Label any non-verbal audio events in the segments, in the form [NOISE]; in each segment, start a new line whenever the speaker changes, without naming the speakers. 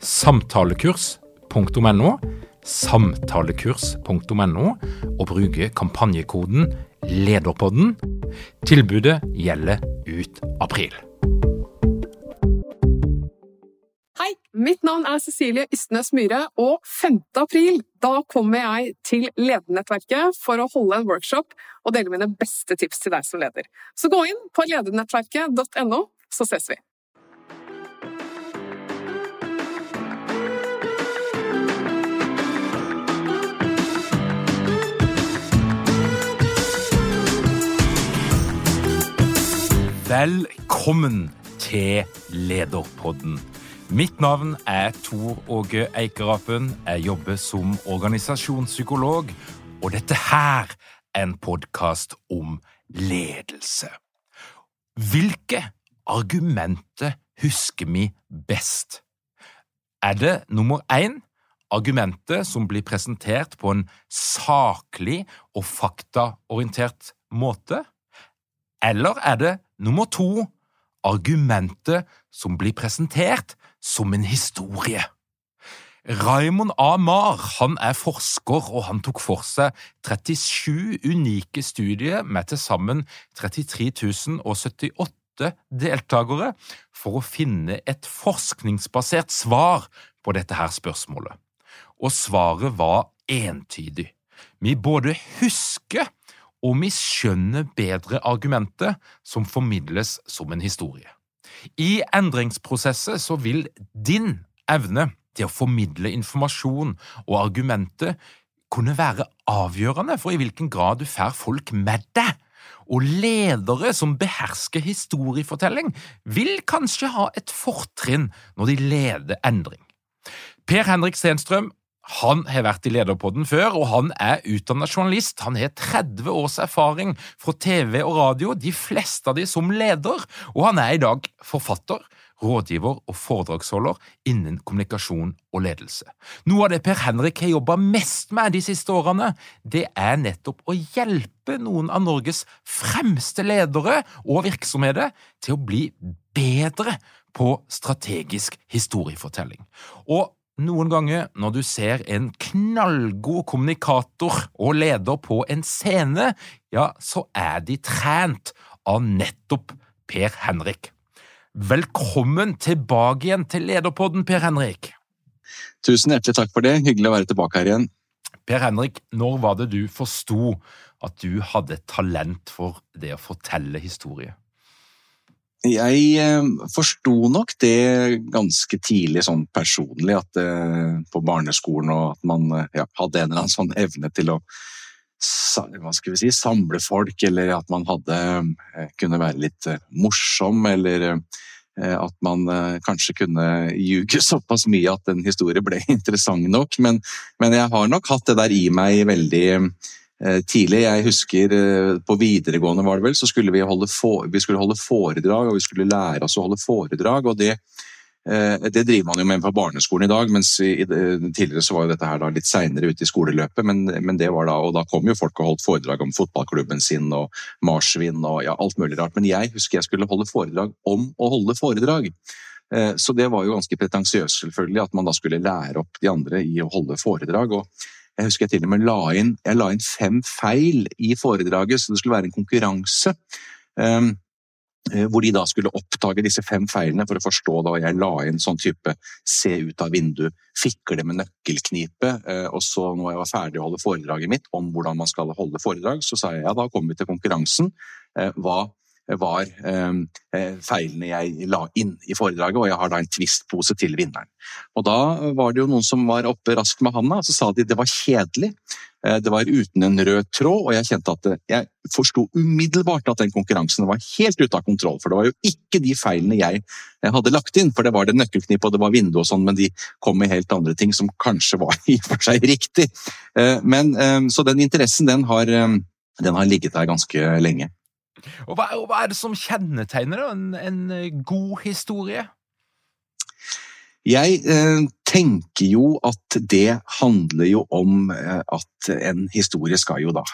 samtalekurs.no, samtalekurs.no, og bruke kampanjekoden LEDERPODDEN. Tilbudet gjelder ut april.
Hei, mitt navn er Cecilie Ystnes Myhre, og 5. april da kommer jeg til Ledernettverket for å holde en workshop og dele mine beste tips til deg som leder. Så gå inn på ledernettverket.no, så ses vi.
Velkommen til Lederpodden. Mitt navn er Tor Åge Eikerapen. Jeg jobber som organisasjonspsykolog, og dette her er en podkast om ledelse. Hvilke argumenter husker vi best? Er det nummer én argumentet som blir presentert på en saklig og faktaorientert måte? Eller er det nummer to argumentet som blir presentert som en historie? Raymond A. Marr han er forsker, og han tok for seg 37 unike studier med til sammen 33 078 deltakere for å finne et forskningsbasert svar på dette her spørsmålet. Og svaret var entydig. Vi både husker og vi skjønner bedre argumentet som formidles som en historie. I endringsprosesser så vil din evne til å formidle informasjon og argumenter kunne være avgjørende for i hvilken grad du får folk med deg. Og ledere som behersker historiefortelling, vil kanskje ha et fortrinn når de leder endring. Per Henrik Stenstrøm han har vært i Lederpodden før, og han er utdannet journalist. Han har 30 års erfaring fra TV og radio, de fleste av de som leder, og han er i dag forfatter, rådgiver og foredragsholder innen kommunikasjon og ledelse. Noe av det Per Henrik har jobba mest med de siste årene, det er nettopp å hjelpe noen av Norges fremste ledere og virksomheter til å bli bedre på strategisk historiefortelling. Og noen ganger når du ser en knallgod kommunikator og leder på en scene, ja, så er de trent av nettopp Per Henrik. Velkommen tilbake igjen til Lederpodden, Per Henrik.
Tusen hjertelig takk for det. Hyggelig å være tilbake her igjen.
Per Henrik, når var det du forsto at du hadde talent for det å fortelle historie?
Jeg eh, forsto nok det ganske tidlig sånn personlig, at eh, på barneskolen og at man eh, ja, hadde en eller annen sånn evne til å hva skal vi si, samle folk, eller at man hadde kunne være litt morsom, eller at man kanskje kunne ljuge [LAUGHS] såpass mye at en historie ble [LAUGHS] interessant nok. Men, men jeg har nok hatt det der i meg veldig tidlig. Jeg husker eh, på videregående var det vel, så skulle vi holde, for, vi skulle holde foredrag, og vi skulle lære oss å holde foredrag. og det, eh, det driver man jo med på barneskolen i dag, mens tidligere så var jo dette her litt seinere ute i skoleløpet. Men, men, det var da, og da kom jo folk og holdt foredrag om fotballklubben sin og marsvin og ja, alt mulig rart. Men jeg husker jeg skulle holde foredrag om å holde foredrag. Så det var jo ganske pretensiøst, selvfølgelig, at man da skulle lære opp de andre i å holde foredrag. og jeg husker jeg til og med la inn, la inn fem feil i foredraget, så det skulle være en konkurranse. Um, hvor de da skulle oppdage disse fem feilene for å forstå da jeg la inn sånn type se ut av vinduet, fikle med nøkkelknipe. Eh, og så når jeg var ferdig å holde foredraget mitt om hvordan man skal holde foredrag, så sa jeg ja, da kommer vi til konkurransen. Eh, hva var feilene jeg la inn i foredraget, og jeg har da en Twist-pose til vinneren. Og Da var det jo noen som var oppe raskt med handa, og så sa de det var kjedelig. Eh, det var uten en rød tråd, og jeg kjente at jeg forsto umiddelbart at den konkurransen var helt ute av kontroll. For det var jo ikke de feilene jeg hadde lagt inn, for det var det nøkkelknippet og det var vindu og sånn, men de kom med helt andre ting som kanskje var [LAUGHS] i og for seg riktig. Eh, men, eh, så den interessen, den har, den har ligget der ganske lenge.
Og hva, hva er det som kjennetegner en, en god historie?
Jeg eh, tenker jo at det handler jo om eh, at en historie skal jo da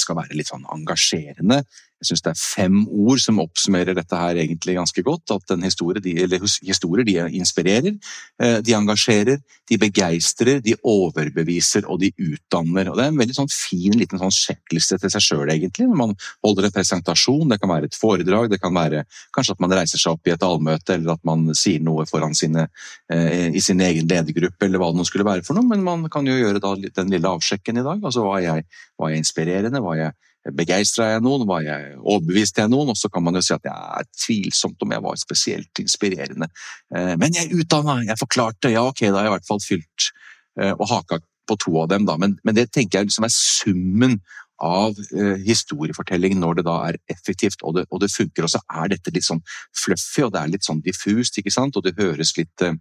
skal være litt sånn engasjerende. Jeg syns det er fem ord som oppsummerer dette her egentlig ganske godt. At en historie, de, eller historier de inspirerer, eh, de engasjerer, de begeistrer, de overbeviser og de utdanner. Og Det er en veldig sånn fin liten sånn sjekkelse til seg sjøl, egentlig. Når man holder en presentasjon, det kan være et foredrag, det kan være kanskje at man reiser seg opp i et allmøte, eller at man sier noe foran sine, eh, i sin egen ledergruppe, eller hva det nå skulle være for noe. Men man kan jo gjøre den lille avsjekken i dag. altså Var jeg, var jeg inspirerende? Var jeg Begeistra jeg noen? Var jeg overbevist jeg noen? Og så kan man jo si at det er tvilsomt om jeg var spesielt inspirerende. Eh, men jeg utdanna, jeg forklarte, ja ok, da har jeg i hvert fall fylt eh, og haka på to av dem, da. Men, men det tenker jeg liksom er summen av eh, historiefortelling når det da er effektivt og det, og det, funker. Og så er dette litt sånn fluffy og det er litt sånn diffust, ikke sant? og det høres litt uh,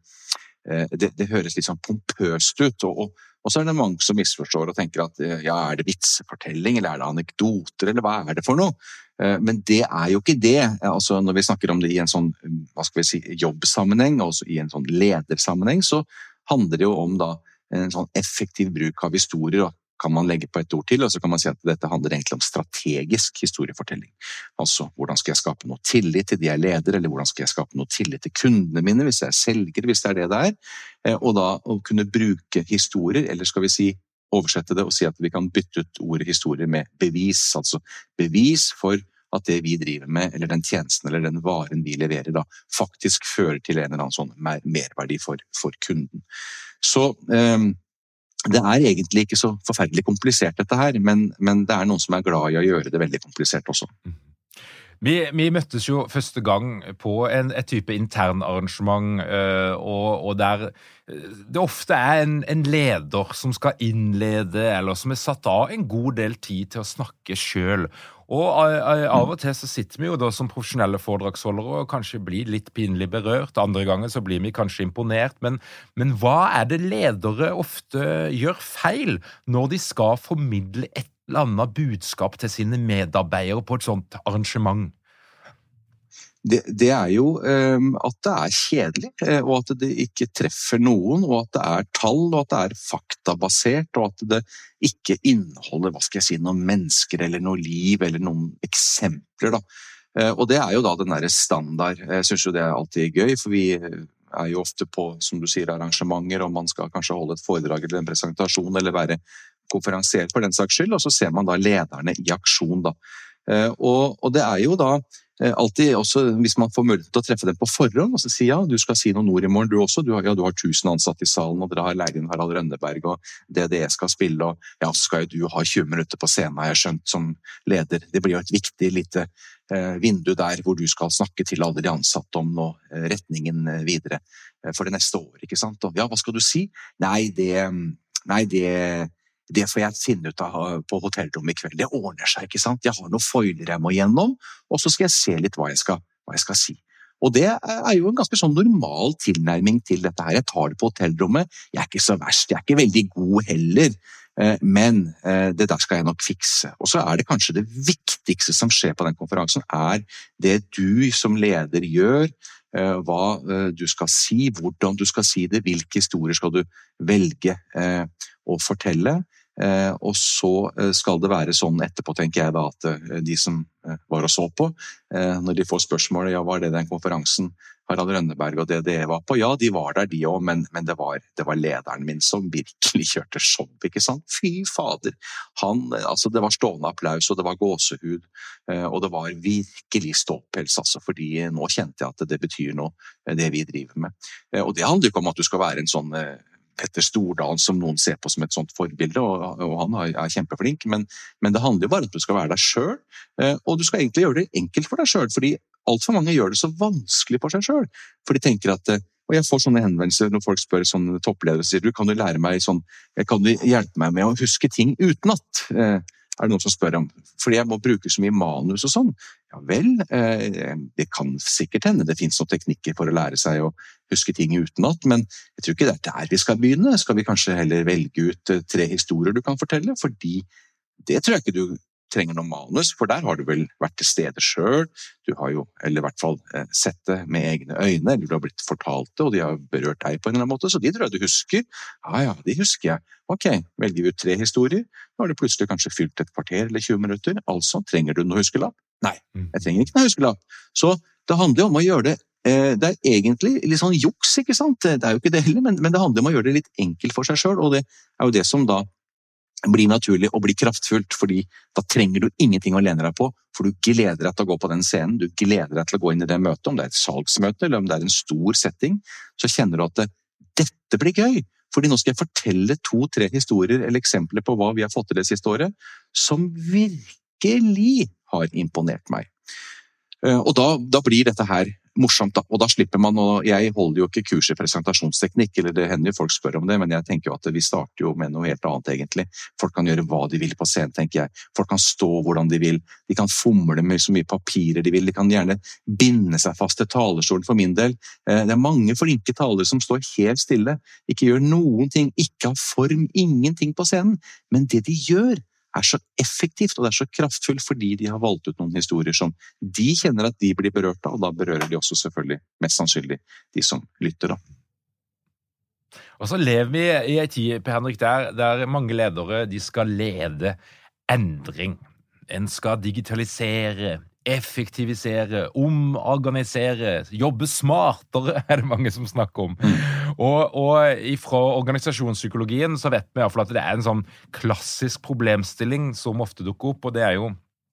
det, det, høres litt sånn pompøst ut. og, og og så er det mange som misforstår og tenker at eh, ja, er det vitsefortelling, eller er det anekdoter, eller hva er det for noe? Eh, men det er jo ikke det. Altså, når vi snakker om det i en sånn hva skal vi si, jobbsammenheng, og i en sånn ledersammenheng, så handler det jo om da, en sånn effektiv bruk av historier. og kan man legge på et ord til, og så kan man si at dette handler egentlig om strategisk historiefortelling. Altså hvordan skal jeg skape noe tillit til de jeg leder, eller hvordan skal jeg skape noe tillit til kundene mine, hvis jeg er selger, hvis det er det det er. Eh, og da å kunne bruke historier, eller skal vi si oversette det og si at vi kan bytte ut ordet historier med bevis. Altså bevis for at det vi driver med, eller den tjenesten eller den varen vi leverer, da faktisk fører til en eller annen sånn merverdi for, for kunden. Så um, det er egentlig ikke så forferdelig komplisert, dette her, men, men, det er noen som er glad i å gjøre det veldig komplisert også.
Vi, vi møttes jo første gang på en, et type internarrangement, øh, og, og, der øh, det ofte er en, en, leder som skal innlede, eller som er satt av en god del tid til å snakke sjøl. Og av og til så sitter vi jo da som profesjonelle foredragsholdere og kanskje blir litt pinlig berørt. Andre ganger så blir vi kanskje imponert. Men, men hva er det ledere ofte gjør feil når de skal formidle et annet budskap til sine medarbeidere på et sånt arrangement?
det, det, er jo um, at det er kjedelig, eh, og at det ikke treffer noen. Og at det er tall, og at det er faktabasert, og at det ikke inneholder hva skal jeg si, noen mennesker eller noe liv eller noen eksempler. Da. Uh, og det er jo da den derre standard. Jeg syns jo det er alltid gøy, for vi er jo ofte på som du sier, arrangementer, og man skal kanskje holde et foredrag eller en presentasjon eller være konferansier for den saks skyld, og så ser man da lederne i aksjon. da. Uh, og, og det er jo da Eh, alltid også hvis man får mulighet til å treffe dem på forhånd og så si ja, du skal si noen ord i morgen du også. Du har, ja, du har 1000 ansatte i salen, og dere har leid inn Harald Rønneberg, og DDE skal spille, og ja, så skal jo du ha 20 minutter på scenen, har jeg skjønt, som leder. Det blir jo et viktig lite eh, vindu der hvor du skal snakke til alle de ansatte om nå, eh, retningen eh, videre eh, for det neste år, ikke sant. Og ja, hva skal du si? Nei, det Nei, det det får jeg finne ut av på hotellrommet i kveld. Det ordner seg, ikke sant. Jeg har noen foiler jeg må gjennom, og så skal jeg se litt hva jeg skal, hva jeg skal si. Og det er jo en ganske sånn normal tilnærming til dette her. Jeg tar det på hotellrommet. Jeg er ikke så verst, jeg er ikke veldig god heller. Eh, men eh, det der skal jeg nok fikse. Og så er det kanskje det viktigste som skjer på den konferansen, er det du som leder gjør. Eh, hva du skal si, hvordan du skal si det, hvilke historier skal du velge å fortelle. Og så skal det være sånn etterpå, tenker jeg da, at de som var og så på, når de får spørsmålet ja, var det den konferansen Harald Rønneberg og DDE var på. Ja, de var der, de òg, men, men det, var, det, var, lederen min som virkelig kjørte show. ikke sant? Fy fader! Han, altså, det var stående applaus, og det var gåsehud. Eh, og det var virkelig ståpels, altså, fordi nå kjente jeg at det betyr noe, eh, det vi driver med. Eh, og det handler jo ikke om at du skal være en sånn Petter Stordalen som noen ser på som et sånt forbilde, og, og han er kjempeflink, men, men, det handler jo bare om at du skal være deg sjøl. Og du skal egentlig gjøre det enkelt for deg sjøl, fordi altfor mange gjør det så vanskelig for seg sjøl. For de tenker at eh, og jeg får sånne henvendelser når folk spør sånne toppledere sier du, kan du lære meg sånn, kan du hjelpe meg med å huske ting utenat. Eh, er det noen som spør om. Fordi jeg må bruke så mye manus og sånn. Ja vel, eh, det kan sikkert hende det finnes noen teknikker for å lære seg å huske ting utenat, men jeg tror ikke det er der vi skal begynne. Skal vi kanskje heller velge ut tre historier du kan fortelle? Fordi det tror jeg ikke du trenger noe manus, for der har du vel vært til stede sjøl. Du har jo, eller i hvert fall eh, sett det med egne øyne, eller du har blitt fortalt det, og de har berørt deg på en eller annen måte, så de tror jeg du husker. Ja ja, de husker jeg. Ok, velger vi ut tre historier, nå har du plutselig kanskje fylt et kvarter eller 20 minutter, altså trenger du noe huskelapp? Nei, jeg trenger ikke noe huskelapp. Så det handler jo om å gjøre det eh, det er egentlig litt sånn juks, ikke sant? Det er jo ikke det heller, men, det handler om å gjøre det litt enkelt for seg sjøl, og det er jo det som da blir naturlig og blir kraftfullt, fordi da trenger du ingenting å lene deg på, for du gleder deg til å gå på den scenen, du gleder deg til å gå inn i det møtet, om det er et salgsmøte eller om det er en stor setting, så kjenner du at det, dette blir gøy. Fordi nå skal jeg fortelle to-tre historier eller eksempler på hva vi har fått til det siste året, som virkelig har imponert meg. Eh, og da, da blir dette her morsomt, da. Og da slipper man å Jeg holder jo ikke kurs i presentasjonsteknikk, eller det hender jo folk spør om det, men jeg tenker jo at vi starter jo med noe helt annet, egentlig. Folk kan gjøre hva de vil på scenen, tenker jeg. Folk kan stå hvordan de vil. De kan fomle med så mye papirer de vil. De kan gjerne binde seg fast til talerstolen, for min del. Eh, det er mange flinke talere som står helt stille, ikke gjør noen ting, ikke har form, ingenting på scenen. Men det de gjør, er så effektivt og det er så kraftfullt fordi de har valgt ut noen historier som de kjenner at de blir berørt av, og da berører de også selvfølgelig mest sannsynlig de som lytter. da.
Og så lever vi i ei tid Henrik, der, der mange ledere de skal lede endring. En skal digitalisere, effektivisere, omorganisere, jobbe smartere, [LAUGHS] er det mange som snakker om. Mm. Og, og fra organisasjonspsykologien så vet vi iallfall at det er en sånn klassisk problemstilling som ofte dukker opp, og det er jo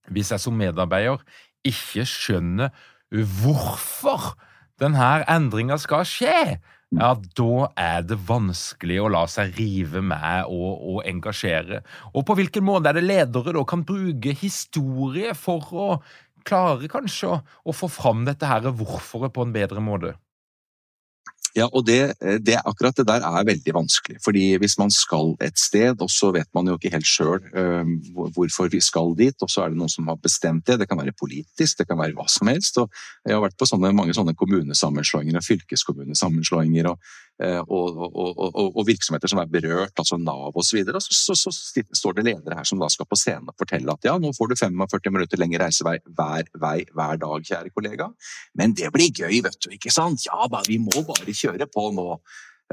hvis jeg som medarbeider ikke skjønner hvorfor denne endringa skal skje, ja, da er det vanskelig å la seg rive med og, og, engasjere. Og på hvilken måte er det ledere da kan bruke historie for å klarer kanskje å, å få fram dette her hvorforet på en bedre måte.
Ja, og det, det, akkurat det der er veldig vanskelig. fordi hvis man skal et sted, og så vet man jo ikke helt sjøl uh, hvorfor vi skal dit, og så er det noen som har bestemt det. Det kan være politisk, det kan være hva som helst. og Jeg har vært på sånne, mange sånne kommunesammenslåinger og fylkeskommunesammenslåinger. og og, og, og, og, virksomheter som er berørt, altså Nav osv. Så, så, så, så, står det ledere her som da skal på scenen og fortelle at ja, nå får du 45 minutter lengre reisevei hver vei hver dag, kjære kollega. Men det blir gøy, vet du, ikke sant? Ja vi må bare kjøre på nå.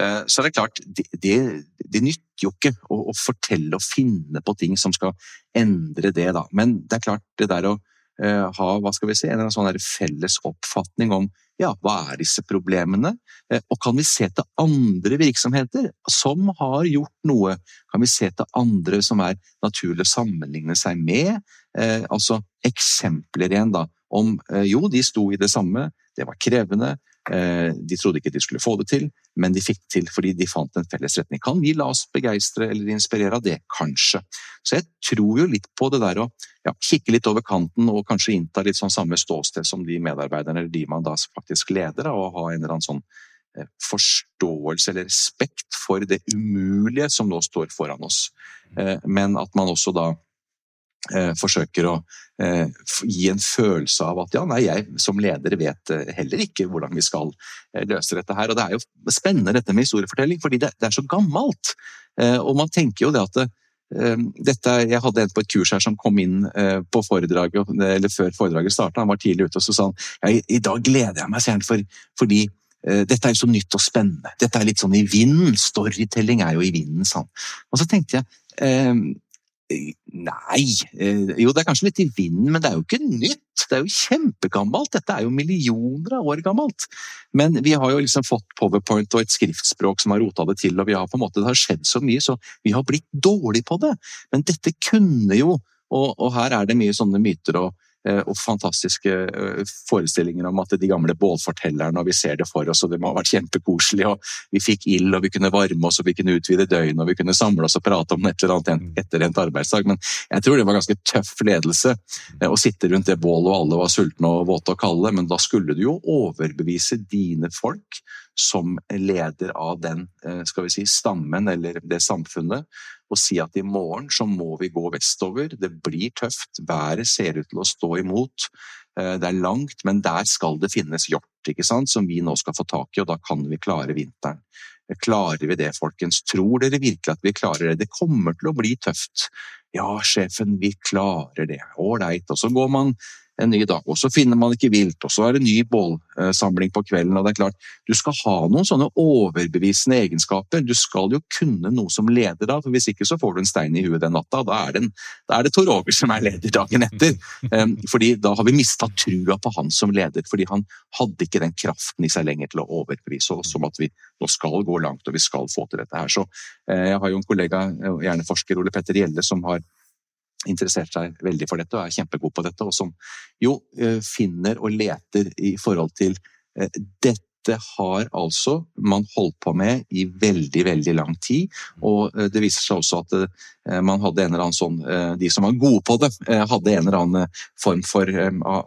Eh, så det er klart, det, det, det nytter jo ikke å, å, fortelle og finne på ting som skal endre det, da. Men det er klart, det der å ha hva skal vi si, en sånn felles oppfatning om ja, hva er disse problemene? Eh, og kan vi se til andre virksomheter som har gjort noe? Kan vi se til andre som er naturlig å sammenligne seg med? Eh, altså eksempler igjen, da. Om eh, jo, de sto i det samme, det var krevende, Eh, de trodde ikke de skulle få det til, men de fikk det til fordi de fant en felles retning. Kan vi la oss begeistre eller inspirere av det? Kanskje. Så jeg tror jo litt på det der å ja, kikke litt over kanten og kanskje innta litt sånn samme ståsted som de medarbeiderne eller de man da faktisk leder, og ha en eller annen sånn eh, forståelse eller respekt for det umulige som nå står foran oss. Eh, men at man også da eh, forsøker å eh, gi en følelse av at ja, nei, jeg som leder vet eh, heller ikke hvordan vi skal eh, løse dette her. Og det er jo spennende dette med historiefortelling, fordi det, er så gammelt. Eh, og man tenker jo det at eh, dette, jeg hadde en på et kurs her som kom inn på foredraget, eller før foredraget starta. Han var tidlig ute og så sa han, ja, i, dag gleder jeg meg, sier han, for, fordi dette er jo så nytt og spennende. Dette er litt sånn i vinden. Storytelling er jo i vinden, sa han. Og så tenkte jeg Eh, Nei, eh, jo det er kanskje litt i vinden, men det er jo ikke nytt. Det er jo kjempegammelt. Dette er jo millioner av år gammelt. Men vi har jo liksom fått powerpoint og et skriftspråk som har rota det til, og vi har på en måte, det har skjedd så mye, så vi har blitt dårlige på det. Men dette kunne jo, og, og her er det mye sånne myter og og fantastiske eh, forestillinger om at de gamle bålfortellerne, og vi ser det for oss, og det må ha vært kjempekoselig. og Vi fikk ild, og vi kunne varme oss, og vi kunne utvide døgnet, og vi kunne samle oss og prate om et eller annet etter endt arbeidsdag. Men jeg tror det var ganske tøff ledelse eh, å sitte rundt det bålet, og alle var sultne og våte og kalde. Men da skulle du jo overbevise dine folk som leder av den skal vi si, stammen eller det samfunnet, og si at i morgen så må vi gå vestover. Det blir tøft. Været ser ut til å stå imot. Eh, det er langt, men der skal det finnes hjort ikke sant? som vi nå skal få tak i, og da kan vi klare vinteren. Klarer vi det, folkens? Tror dere virkelig at vi klarer det? Det kommer til å bli tøft. Ja, sjefen, vi klarer det. Ålreit. Og så går man en ny dag. Og så finner man ikke vilt, og så er det ny bålsamling på kvelden. og det er klart, Du skal ha noen sånne overbevisende egenskaper. Du skal jo kunne noe som leder da, for hvis ikke så får du en stein i huet den natta. Da er det, en, da er det Tor Åger som er leder dagen etter. Fordi Da har vi mista trua på han som leder, fordi han hadde ikke den kraften i seg lenger til å overbevise oss om at vi nå skal gå langt og vi skal få til dette her. Så uh, Jeg har jo en kollega, hjerneforsker Ole Petter Gjelle, som har interessert seg veldig for dette og er kjempegod på dette, og som jo eh, finner og leter i forhold til eh, dette har altså man holdt på med i veldig, veldig lang tid. Og eh, det viser seg også at man hadde en eller annen sånn De som var gode på det, hadde en eller annen form for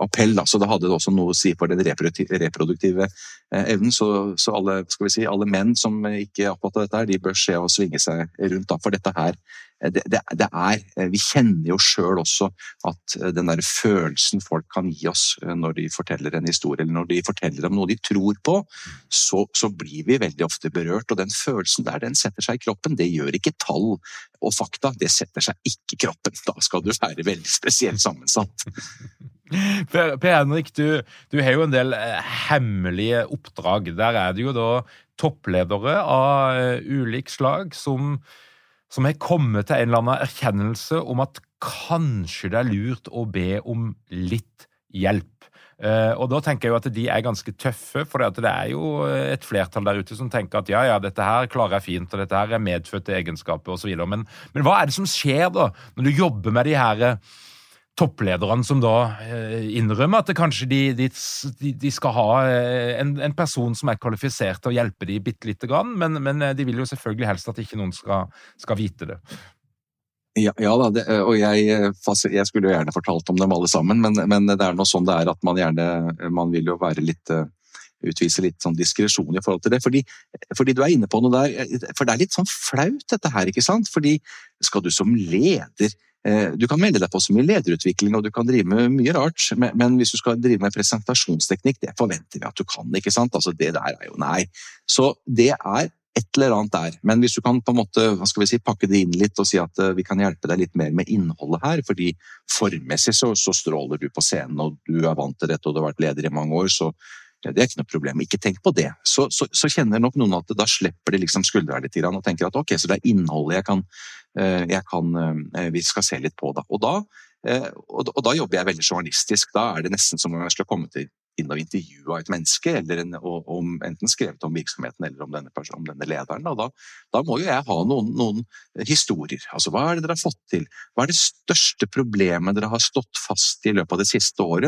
appell. Så det hadde også noe å si for den reproduktive evnen. Så, så alle, si, alle, menn som ikke er opptatt av dette, her, de bør se og svinge seg rundt. Da, for dette her det, det, det, er eh, Vi kjenner jo sjøl også at eh, den der følelsen folk kan gi oss når de forteller en historie, eller når de forteller om noe de tror på, så, så blir vi veldig ofte berørt. Og den følelsen der, den setter seg i kroppen. Det gjør ikke tall og fakta, det setter seg ikke i kroppen. Da skal du være veldig spesielt sammensatt. [LAUGHS]
Per, per Henrik, du, du, har jo en del hemmelige oppdrag. Der er det jo da toppledere av ulik slag som som har kommet til en eller annen erkjennelse om at kanskje det er lurt å be om litt hjelp. Uh, og da tenker jeg jo at de er ganske tøffe, for det er jo et flertall der ute som tenker at ja, ja, dette her klarer jeg fint, og dette her er medfødte egenskaper osv. Men, men hva er det som skjer da, når du jobber med de her topplederne som da eh, innrømmer at kanskje de, de, de skal ha eh, en, en, person som er kvalifisert til å hjelpe dem bitte lite grann, men, men, eh, de vil jo selvfølgelig helst at ikke noen skal, skal vite det.
Ja, ja da, det, og jeg, jeg, skulle jo gjerne fortalt om dem alle sammen, men, men, det er nå sånn det er at man gjerne Man vil jo være litt utvise litt sånn diskresjon i forhold til det. Fordi, fordi, du er inne på noe der, for det er litt sånn flaut dette her, ikke sant? Fordi skal du som leder du kan melde deg på så mye lederutvikling og du kan drive med mye rart, men hvis du skal drive med presentasjonsteknikk, det forventer vi at du kan. ikke sant? Altså Det der er jo nei. Så det er et eller annet der. Men hvis du kan på en måte, hva skal vi si, pakke det inn litt og si at eh, vi kan hjelpe deg litt mer med innholdet her, fordi formmessig så, så stråler du på scenen og du er vant til dette og du har vært leder i mange år, så det er ikke noe problem, ikke tenk på det. Så, så, så kjenner nok noen at da slipper de liksom skuldra litt og tenker at ok, så det er innholdet jeg kan, eh, jeg kan eh, vi skal se litt på. Da. Og, da, eh, og, da jobber jeg veldig journalistisk. Da er det nesten som om jeg skulle komme inn og intervjua et menneske, eller en, om, enten skrevet om virksomheten eller om denne, om denne lederen. Da, da, må jo jeg ha noen, noen, historier. Altså, Hva er det dere har fått til? Hva er det største problemet dere har stått fast i løpet av det siste året?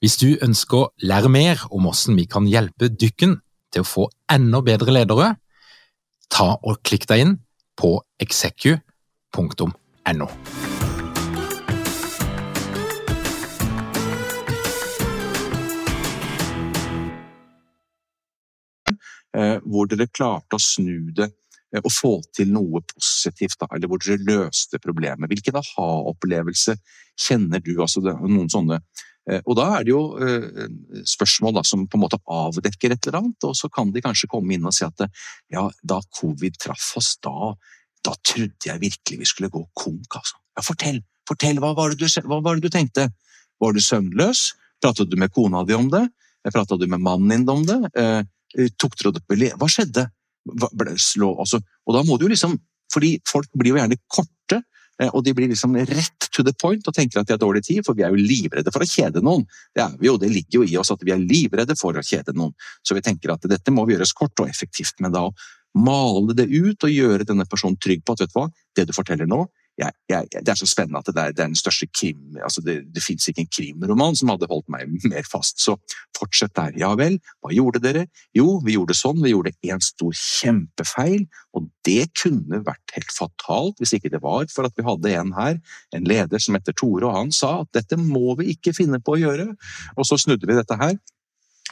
Hvis du ønsker å lære mer om hvordan vi kan hjelpe dykken til å få enda bedre ledere, ta og klikk deg inn på execu.no.
Eh, hvor dere klarte å snu det og få til noe positivt, da, eller hvor dere løste problemet. Hvilken aha-opplevelse kjenner du? Altså noen sånne og da er det jo spørsmål da, som på en måte avdekker et eller annet, og så kan de kanskje komme inn og si at ja, da covid traff oss, da, da trodde jeg virkelig vi skulle gå konk, altså. Ja, fortell, fortell, hva var, du, hva var det du tenkte? Var du søvnløs? Pratet du med kona di om det? Pratet du med mannen din om det? Eh, tok dere det opp Hva skjedde? Slå, altså, og da må du jo liksom Fordi folk blir jo gjerne korte, eh, og de blir liksom rett to the point og tenker at de har dårlig tid, for vi er jo livredde for å kjede noen. Det er vi jo, det ligger jo i oss at vi er livredde for å kjede noen. Så vi tenker at dette må vi gjøres kort og effektivt. Men da å male det ut og gjøre denne personen trygg på at vet du hva, det du forteller nå, jeg, jeg, det er så spennende at det er, den største krim altså Det, det fins ikke en krimroman som hadde holdt meg mer fast. Så fortsett der. Ja vel, hva gjorde dere? Jo, vi gjorde sånn. Vi gjorde en stor kjempefeil. Og det kunne vært helt fatalt hvis ikke det var for at vi hadde en her, en leder som heter Tore, og han sa at dette må vi ikke finne på å gjøre. Og så snudde vi dette her,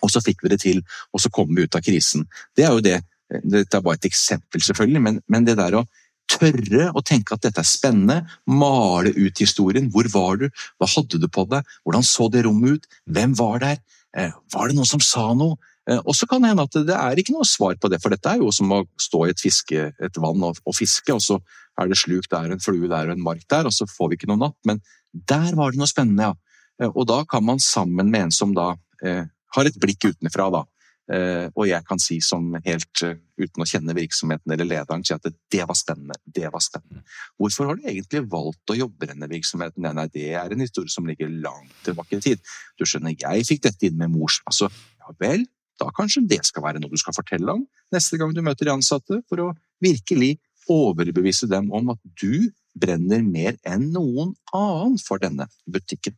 og så fikk vi det til, og så kom vi ut av krisen. Det er jo det. Dette er bare et eksempel, selvfølgelig, men, men det der å tørre å tenke at dette er spennende, male ut historien. Hvor var du? Hva hadde du på deg? Hvordan så det rommet ut? Hvem var der? Eh, var det noen som sa noe? Eh, og så kan det hende at det er ikke noe svar på det, for dette er jo som å stå i et, fiske, et vann og, og, fiske, og så er det sluk der, en flue der og en mark der, og så får vi ikke noe natt. Men der var det noe spennende, ja. Eh, og da kan man sammen med en som da eh, har et blikk utenfra, da, og jeg kan si som helt uh, uten å kjenne virksomheten eller lederen, si at det var spennende. Det var spennende. Hvorfor har du egentlig valgt å jobbe i denne virksomheten? Nei, det er en historie som ligger langt tilbake i tid. Du skjønner, jeg fikk dette inn med mors Altså, ja vel, da kanskje det skal være noe du skal fortelle om neste gang du møter de ansatte, for å virkelig overbevise dem om at du brenner mer enn noen annen for denne butikken.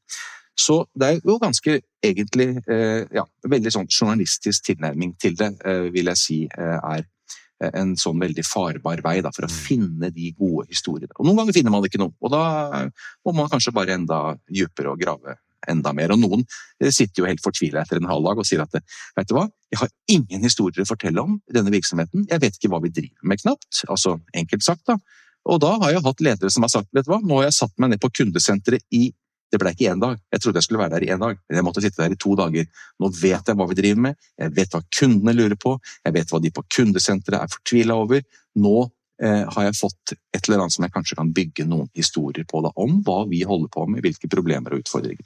Så det er jo ganske egentlig eh, ja, veldig sånn journalistisk tilnærming til det, eh, vil jeg si eh, er en sånn veldig farbar vei da, for å mm. finne de gode historiene. Og Noen ganger finner man ikke noe, og da må man kanskje bare enda dypere og grave enda mer. Og noen sitter jo helt fortvila etter en halv dag og sier at vet du hva, jeg har ingen historier å fortelle om denne virksomheten, jeg vet ikke hva vi driver med knapt. Altså enkelt sagt, da. Og da har jeg hatt ledere som har sagt vet du hva, nå har jeg satt meg ned på kundesenteret i det ble ikke én dag. Jeg trodde jeg skulle være der i én dag, men jeg måtte sitte der i to dager. Nå vet jeg hva vi driver med, jeg vet hva kundene lurer på, jeg vet hva de på kundesenteret er fortvila over. Nå eh, har jeg fått et eller annet som jeg kanskje kan bygge noen historier på da, om hva vi holder på med, hvilke problemer og utfordringer.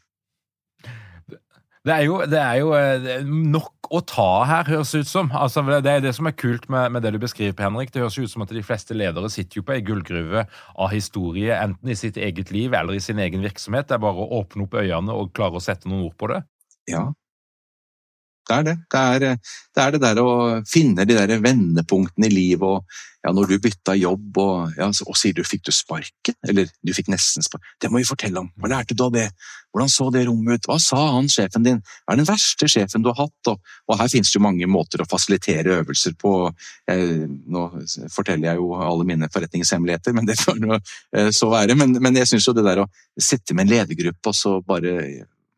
Det er, jo, det er jo eh, nok å ta her, høres det ut som. Altså, det er det som er kult med, med, det du beskriver, Henrik. Det høres ut som at de fleste ledere sitter jo på ei gullgruve av historie, enten i sitt eget liv eller i sin egen virksomhet. Det er bare å åpne opp øynene og klare å sette noen ord på det.
Ja, det er det. Det er, det er, det der å finne de der vendepunktene i livet og ja, når du bytta jobb og, ja, og sier du fikk du sparken, eller du fikk nesten sparken. Det må vi fortelle om. Hva lærte du av det? Hvordan så det rommet ut? Hva sa han sjefen din? Hva er den verste sjefen du har hatt? Og, og her finnes det jo mange måter å fasilitere øvelser på. Eh, nå forteller jeg jo alle mine forretningshemmeligheter, men det får nå eh, så være. Men, men jeg syns jo det der å sitte med en ledergruppe og så bare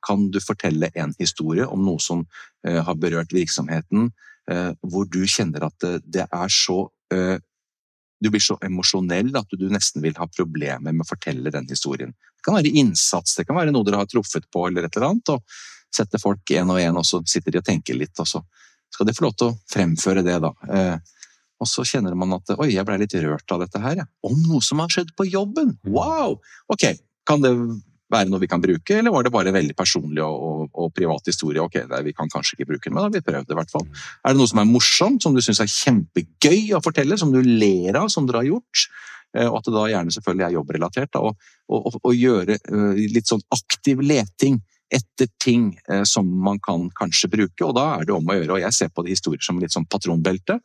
kan du fortelle en historie om noe som uh, har berørt virksomheten, uh, hvor du kjenner at det, det er så Du blir så emosjonell at du nesten vil ha problemer med å fortelle den historien. Det kan være innsats, det kan være noe dere har truffet på eller et eller annet. og Sette folk én og én, og så sitter de og tenker litt, og så skal de få lov til å fremføre det, da. Og så kjenner man at oi, jeg ble litt rørt av dette her, ja. Om noe som har skjedd på jobben! Wow! Ok, kan det være noe vi kan bruke, eller var det bare veldig personlig og, og, og privat historie? Ok, det, vi kan kanskje ikke bruke den, men da har vi prøvd det i hvert fall. Er det noe som er morsomt, som du syns er kjempegøy å fortelle, som du ler av, som dere har gjort? Eh, og at det da gjerne selvfølgelig er jobbrelatert. Da, og, og, og, gjøre eh, litt sånn aktiv leting etter ting eh, som man kan kanskje bruke, og da er det om å gjøre. Og jeg ser på det historier som litt sånn patronbelte.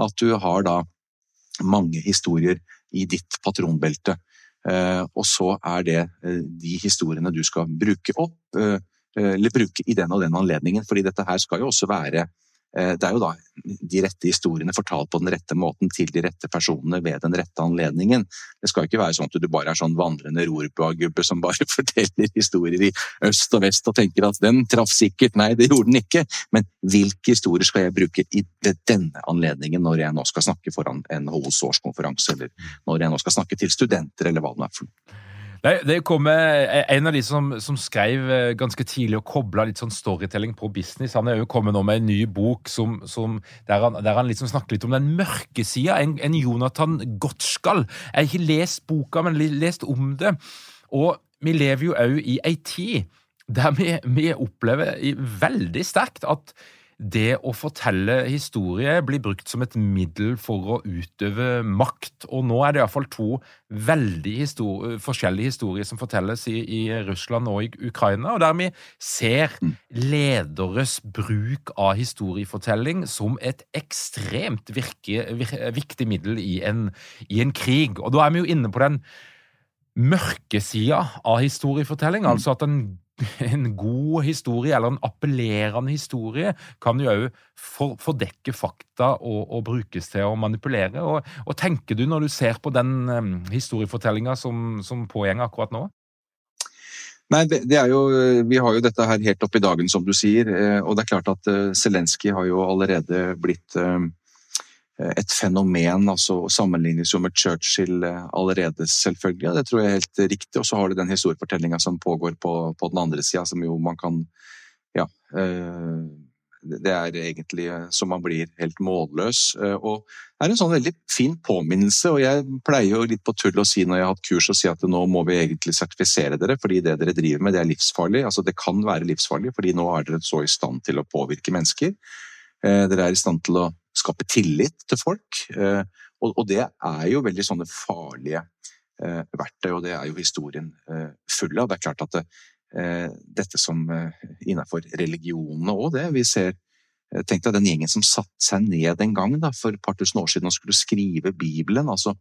At du har da mange historier i ditt patronbelte. Eh, og så er det eh, de historiene du skal bruke opp, eh, eller bruke i den og den anledningen. fordi dette her skal jo også være det er jo da de rette historiene fortalt på den rette måten til de rette personene ved den rette anledningen. Det skal ikke være sånn at du bare er sånn vandrende rorbuagubbe som bare [LAUGHS] forteller historier i øst og vest og tenker at den traff sikkert. Nei, det gjorde den ikke. Men hvilke historier skal jeg bruke i denne anledningen når jeg nå skal snakke foran NHOs årskonferanse, eller når jeg nå skal snakke til studenter, eller hva det er for noe?
Nei, det kom En av de som, som skrev eh, ganske tidlig og kobla litt sånn storytelling på business, han er jo kommet nå med en ny bok som, som, der, han, der, han, liksom snakker litt om den mørke sida. En, en, Jonathan Gottskall. Jeg har ikke lest boka, men lest om det. Og vi lever jo òg i ei tid der vi, vi opplever veldig sterkt at det å fortelle historie blir brukt som et middel for å utøve makt. Og nå er det iallfall to veldig histori forskjellige historier som fortelles i, i, Russland og i Ukraina, og der vi ser mm. lederes bruk av historiefortelling som et ekstremt virke, vir, viktig middel i en, i en krig. Og da er vi jo inne på den mørke sida av historiefortelling, mm. altså at en [LAUGHS] en god historie, eller en appellerende historie, kan jo òg for, fordekke fakta og, og, brukes til å manipulere. Og, og, tenker du, når du ser på den um, historiefortellinga som, som pågår akkurat nå?
Nei, det, er jo, Vi har jo dette her helt opp i dagen, som du sier. Eh, og det er klart at uh, Zelenskyj har jo allerede blitt Eh, et fenomen. altså Sammenlignes jo med Churchill eh, allerede, selvfølgelig. Ja, det tror jeg er helt riktig. Og så har du den historiefortellinga som pågår på, på den andre sida, som jo man kan Ja. Eh, det er egentlig så man blir helt målløs. Og det er en sånn veldig fin påminnelse. Og jeg pleier jo litt på tull å si når jeg har hatt kurs, å si at nå må vi egentlig sertifisere dere, fordi det dere driver med, det er livsfarlig. Altså det kan være livsfarlig, fordi nå er dere så i stand til å påvirke mennesker. Dere er i stand til å skape tillit til folk. Eh, og det er jo veldig sånne farlige eh, verktøy, og det er jo historien eh, full av. Det er klart at det, dette som innenfor religionene òg, det vi ser Tenk deg den gjengen som satte seg ned en gang da, for et par tusen år siden og skulle skrive Bibelen. altså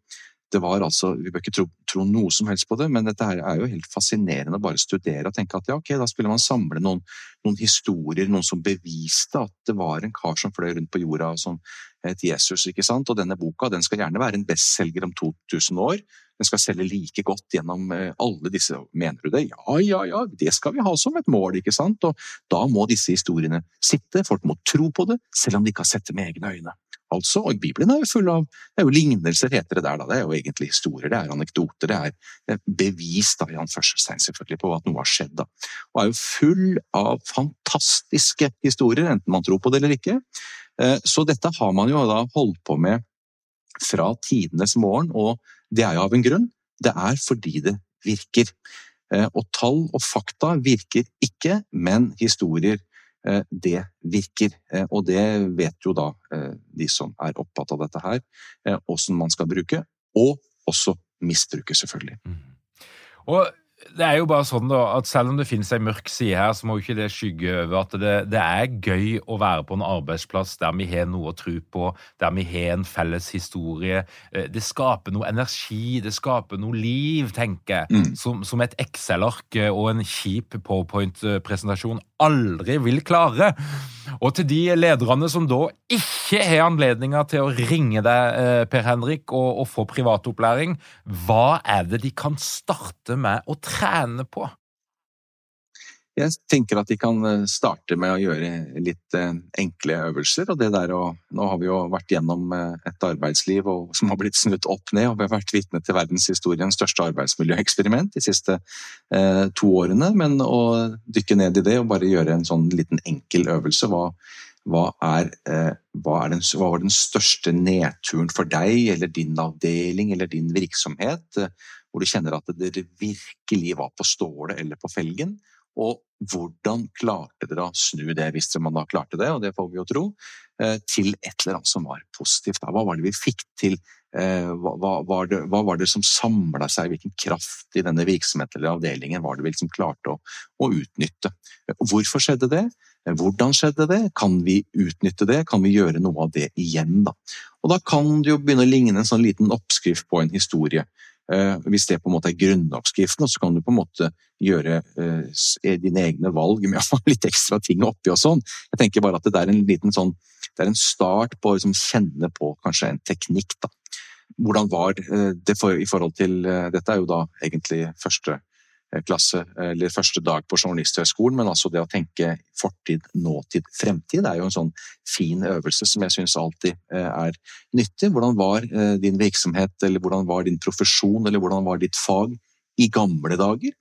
det var altså, Vi bør ikke tro, tro, noe som helst på det, men dette her er jo helt fascinerende å bare studere og tenke at ja, ok, da skulle man samle noen, noen, historier, noen som beviste at det var en kar som fløy rundt på jorda som het Jesus. ikke sant? Og denne boka den skal gjerne være en bestselger om 2000 år. Den skal selge like godt gjennom eh, alle disse. Mener du det? Ja, ja, ja, det skal vi ha som et mål, ikke sant? Og da må disse historiene sitte, folk må tro på det, selv om de ikke har sett det med egne øyne. Altså, og Bibelen er jo full av det er jo lignelser, heter det der. da, Det er jo egentlig historier, det er anekdoter, det er bevis da, i anførselstegn selvfølgelig på at noe har skjedd. da. Og er jo full av fantastiske historier, enten man tror på det eller ikke. Eh, så dette har man jo da holdt på med fra tidenes morgen, og det er jo av en grunn. Det er fordi det virker. Eh, og tall og fakta virker ikke, men historier det virker. Eh, og det vet jo da eh, de som er opptatt av dette her, åssen man skal bruke, og også misbruke, selvfølgelig. Mm.
Og det er jo bare sånn da, at Selv om det finnes ei mørk side her, så må jo ikke det skygge over at det, det, er gøy å være på en arbeidsplass der vi har noe å tro på, der vi har en felles historie. Eh, det skaper noe energi, det skaper noe liv, tenker jeg, mm. som, som, et Excel-ark og en kjip PowerPoint-presentasjon aldri vil klare. Og til de lederne som da ikke har anledninger til å ringe deg, eh, Per Henrik, og, og få privatopplæring, hva er det de kan starte med å trene på?
Jeg tenker at de kan eh, starte med å gjøre litt eh, enkle øvelser. og det der å, Nå har vi jo vært gjennom et arbeidsliv og, [LAUGHS] som har blitt snudd opp ned, og vi har vært vitne til verdenshistoriens største arbeidsmiljøeksperiment de siste eh, to årene. Men å dykke ned i det og bare gjøre en sånn liten enkel øvelse, hva, hva, er, eh, hva, er den, hva, var den største nedturen for deg eller din avdeling eller din virksomhet, eh, hvor du kjenner at dere virkelig var på stålet eller på felgen? Og hvordan klarte dere å snu det, hvis man da klarte det, og det får vi jo tro, eh, til et eller annet som var positivt? Hva var det vi fikk til? Hva, var, det, hva var det som samla seg, hvilken kraft i denne virksomheten eller avdelingen var det vi liksom klarte å, å utnytte? Hvorfor skjedde det? Hvordan skjedde det? Kan vi utnytte det? Kan vi gjøre noe av det igjen? Da? Og da kan det jo begynne å ligne en sånn liten oppskrift på en historie. Eh, hvis det på en måte er grunnoppskriften, så kan du på en måte gjøre eh, dine egne valg med litt ekstra ting oppi og sånn. Jeg tenker bare at det er en liten sånn det er en start på å liksom, kjenne på kanskje en teknikk. da. Hvordan var det for, i forhold til Dette er jo da egentlig første klasse, eller første dag på Journalisthøgskolen, men altså det å tenke fortid, nåtid, fremtid er jo en sånn fin øvelse som jeg syns alltid er nyttig. Hvordan var din virksomhet, eller hvordan var din profesjon, eller hvordan var ditt fag i gamle dager?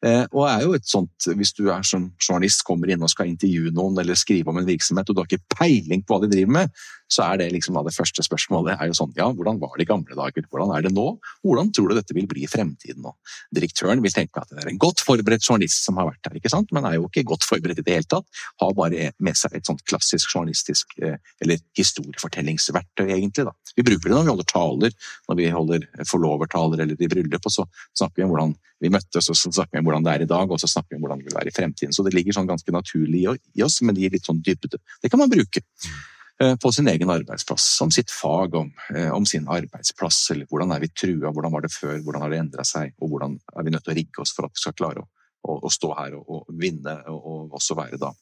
Eh, og er jo et sånt, Hvis du er som journalist, kommer inn og skal intervjue noen eller skrive om en virksomhet, og du har ikke peiling på hva de driver med, så er det liksom det første spørsmålet er jo sånn Ja, hvordan var det i gamle dager? Hvordan er det nå? Hvordan tror du dette vil bli i fremtiden? Og direktøren vil tenke at det er en godt forberedt journalist som har vært her, ikke sant? men er jo ikke godt forberedt i det hele tatt. Har bare med seg et sånt klassisk journalistisk eh, eller historiefortellingsverktøy, egentlig. da. Vi bruker det når vi holder taler, når vi holder forlovertaler eller i bryllup, og så snakker vi om hvordan vi møttes, og så snakker vi om hvordan det er i dag, og så snakker vi om hvordan det vil være i fremtiden. Så det ligger sånn ganske naturlig i oss, men det gir litt sånn dybde. Det kan man bruke eh, på sin egen arbeidsplass, om sitt fag, om, eh, om sin arbeidsplass, eller hvordan er vi trua, hvordan var det før, hvordan har det endra seg, og hvordan er vi nødt til å rigge oss for at vi skal klare å, å, å stå her og, og vinne, og, og, også være da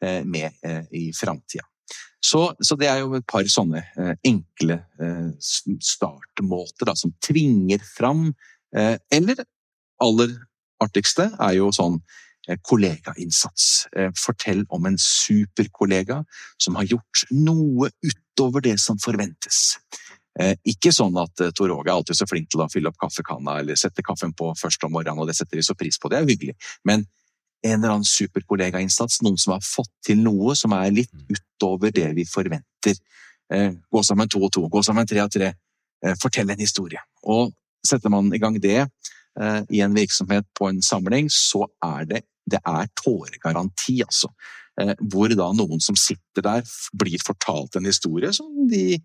eh, med i framtida. Så, så, det er jo et par sånne enkle startmåter da, som tvinger fram Eller aller artigste er jo sånn eh, kollegainnsats. Eh, fortell om en superkollega som har gjort noe utover det som forventes. Eh, ikke sånn at Tor Åge er alltid så flink til å fylle opp kaffekanna eller sette kaffen på først om morgenen, og det setter vi så pris på, det er hyggelig. Men en eller annen superkollegainnsats, noen som har fått til noe som er litt mm. utover det vi forventer. Gå sammen to og to, gå sammen tre og tre, fortell en historie. Og setter man i gang det Eh, i en virksomhet på en samling, så er det, det er tåregaranti, altså. Eh, hvor da noen som sitter der, blir fortalt en historie som de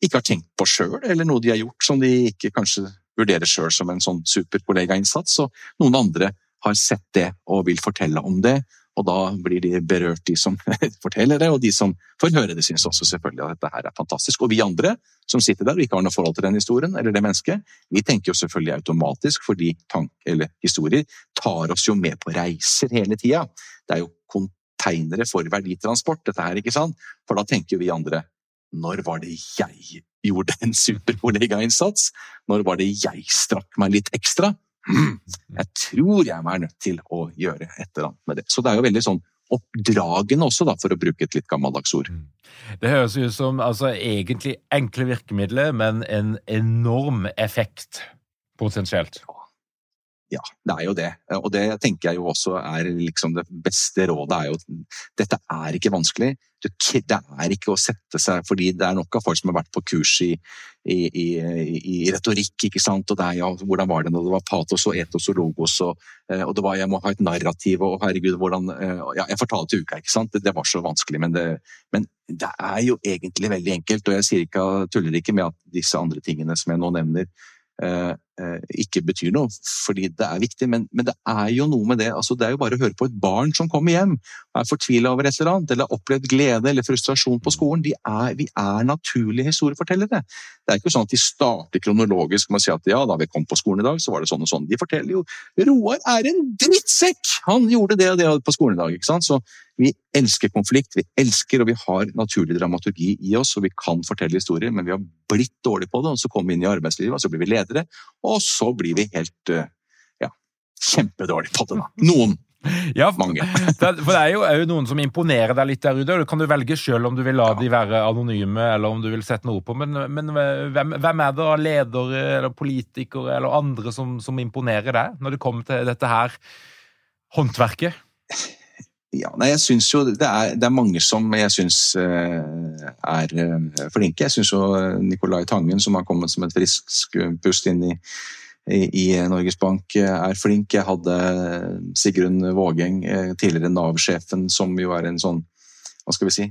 ikke har tenkt på sjøl, eller noe de har gjort som de ikke kanskje vurderer sjøl som en sånn superkollegainnsats. Og noen andre har sett det og vil fortelle om det, og da blir de berørt, de som [LAUGHS] forteller det, og de som får høre det, syns også selvfølgelig at dette her er fantastisk. Og vi andre som sitter der og ikke har noe forhold til den historien eller det mennesket, vi tenker jo selvfølgelig automatisk, fordi tank eller historier tar oss jo med på reiser hele tida. Det er jo konteinere for verditransport, dette her, ikke sant? For da tenker vi andre når var det jeg gjorde en superkollegainnsats? Når var det jeg strakk meg litt ekstra? Jeg tror jeg er nødt til å gjøre et eller annet med det. Så det er jo veldig sånn oppdragende også, da, for å bruke et litt gammeldags ord. Mm.
Det høres ut som altså, egentlig enkle virkemidler, men en enorm effekt potensielt.
Ja, det er jo det. Og det tenker jeg jo også er liksom det beste rådet. er jo Dette er ikke vanskelig. Det er ikke å sette seg fordi det er nok av folk som har vært på kurs i, i, i, i retorikk, ikke sant. Og det er ja, hvordan var det når det var patos og etos og logos, og, eh, og det var jeg må ha et narrativ, og herregud, hvordan eh, Ja, jeg fortalte uka, ikke sant. Det, var så vanskelig, men det, men det er jo egentlig veldig enkelt. Og jeg sier ikke, tuller ikke med at disse andre tingene som jeg nå nevner, eh, ikke betyr noe, fordi det er viktig. Men, men, det er jo noe med det. altså Det er jo bare å høre på et barn som kommer hjem og er fortvila over et eller annet, eller har opplevd glede eller frustrasjon på skolen. Er, vi er naturlige historiefortellere. Det er ikke sånn at de starter kronologisk med å si at ja, da vi kom på skolen i dag, så var det sånn og sånn. De forteller jo Roar er en drittsekk! Han gjorde det og det på skolen i dag. ikke sant? Så vi elsker konflikt, vi elsker og vi har naturlig dramaturgi i oss, og vi kan fortelle historier, men vi har blitt dårlige på det. og Så kommer vi inn i arbeidslivet, og så blir vi ledere, og så blir vi helt eh, ja, kjempedårlige på det. da. Noen.
Ja, Mange. [LAUGHS] for det er jo, er jo, noen som imponerer deg litt der ute. Du kan du velge sjøl om du vil la ja. de være anonyme, eller om du vil sette noe på. Men, men hvem, hvem, er det av ledere eller politikere eller andre som, som imponerer deg, når det kommer til dette her håndverket?
Ja, nei, jeg syns jo det er, det er, mange som jeg syns uh, er uh, flinke. Jeg syns jo Nicolai Tangen, som har kommet som et frisk pust inn i, i, i Norges Bank, er flink. Jeg hadde Sigrun Vågeng, tidligere Nav-sjefen, som jo er en sånn Hva skal vi si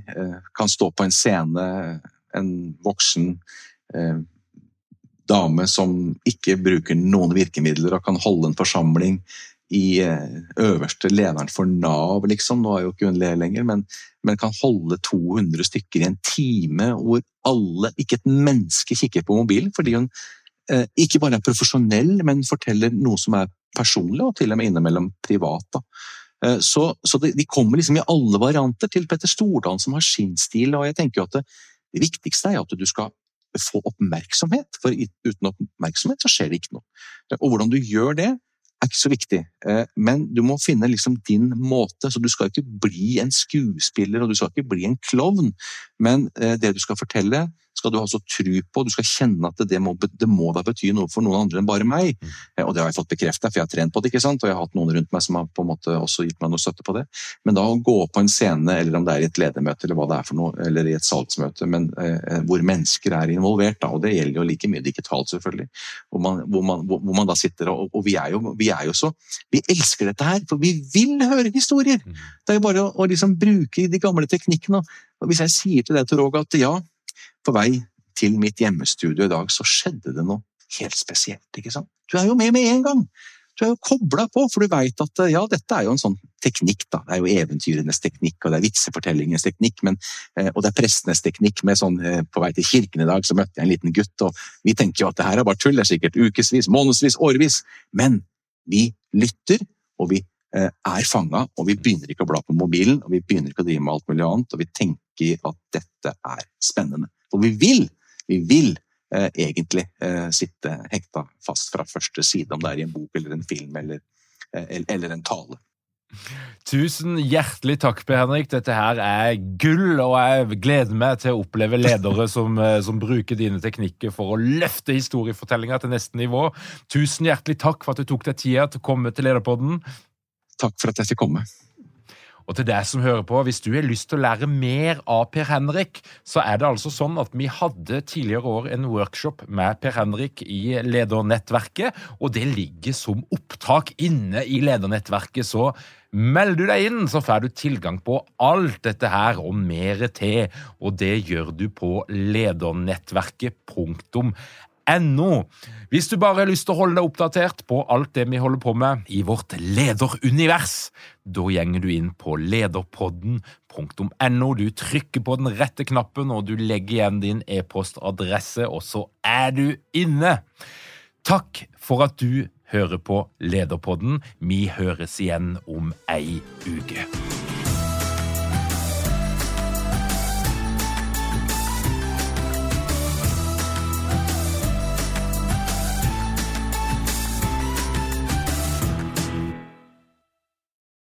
Kan stå på en scene, en voksen dame som ikke bruker noen virkemidler og kan holde en forsamling i eh, øverste lederen for Nav, liksom. Nå er jo ikke hun leder lenger, men, men, kan holde 200 stykker i en time hvor alle, ikke et menneske, kikker på mobilen. Fordi hun eh, ikke bare er profesjonell, men forteller noe som er personlig, og til og med innimellom privat. Da. Så, så de, kommer liksom i alle varianter til Petter Stordalen, som har sin stil. og jeg tenker jo at det, det viktigste er at du skal få oppmerksomhet, for uten oppmerksomhet så skjer det ikke noe. Og hvordan du gjør det, er ikke så viktig, eh, men du må finne liksom din måte. Så du skal ikke bli en skuespiller og du skal ikke bli en klovn, men eh, det du skal fortelle, skal du ha så tro på. Du skal kjenne at det må, det må da bety noe for noen andre enn bare meg. Mm. Eh, og det har jeg fått bekreftet, for jeg har trent på det, ikke sant? og jeg har hatt noen rundt meg som har på en måte også gitt meg noe støtte på det. Men da å gå på en scene, eller om det er i et ledermøte eller hva det er for noe, eller i et salgsmøte, men eh, hvor mennesker er involvert, da, og det gjelder jo like mye digitalt, selvfølgelig, hvor man, hvor man, hvor, man da sitter og, og vi, er jo, vi, er jo, så Vi elsker dette her, for vi vil høre historier! Mm. Det er jo bare å, å liksom bruke de gamle teknikkene. Og hvis jeg sier til deg, Tor Åge, at ja, på vei til mitt hjemmestudio i dag, så skjedde det noe helt spesielt. ikke sant? Du er jo med med en gang! Du er jo kobla på, for du veit at ja, dette er jo en sånn teknikk. da. Det er jo eventyrenes teknikk, og det er vitsefortellingens teknikk, men, eh, og det er prestenes teknikk. med sånn, eh, På vei til kirken i dag så møtte jeg en liten gutt, og vi tenker jo at det her er bare tull. Det er sikkert ukevis, månedsvis, årevis. Men vi lytter, og vi eh, er fanga, og vi begynner ikke å bla på mobilen, og vi begynner ikke å drive med alt mulig annet, og vi tenker at dette er spennende. For vi vil, vi vil eh, egentlig eh, sitte hekta fast fra første side, om det er i en bok eller en film eller, eh, eller en tale.
Tusen hjertelig takk, Per Henrik. Dette her er gull, og jeg gleder meg til å oppleve ledere [LAUGHS] som, eh, som bruker dine teknikker for å løfte historiefortellinga til neste nivå. Tusen hjertelig takk for at du tok deg tida til å komme til Lederpodden.
Takk for at jeg fikk komme.
Og til deg som hører på, hvis du har lyst til å lære mer av Per Henrik, så er det altså sånn at vi hadde tidligere år en workshop med Per Henrik i ledernettverket, og det ligger som opptak inne i ledernettverket. Så meld du deg inn, så får du tilgang på alt dette her og mer til. Og det gjør du på ledernettverket.no no. Hvis du bare har lyst til å holde deg oppdatert på alt det vi holder på med i vårt lederunivers, da gjenger du inn på lederpodden.no. Du trykker på den rette knappen, og du legger igjen din e-postadresse, og så er du inne. Takk for at du hører på Lederpodden. Vi høres igjen om ei uke.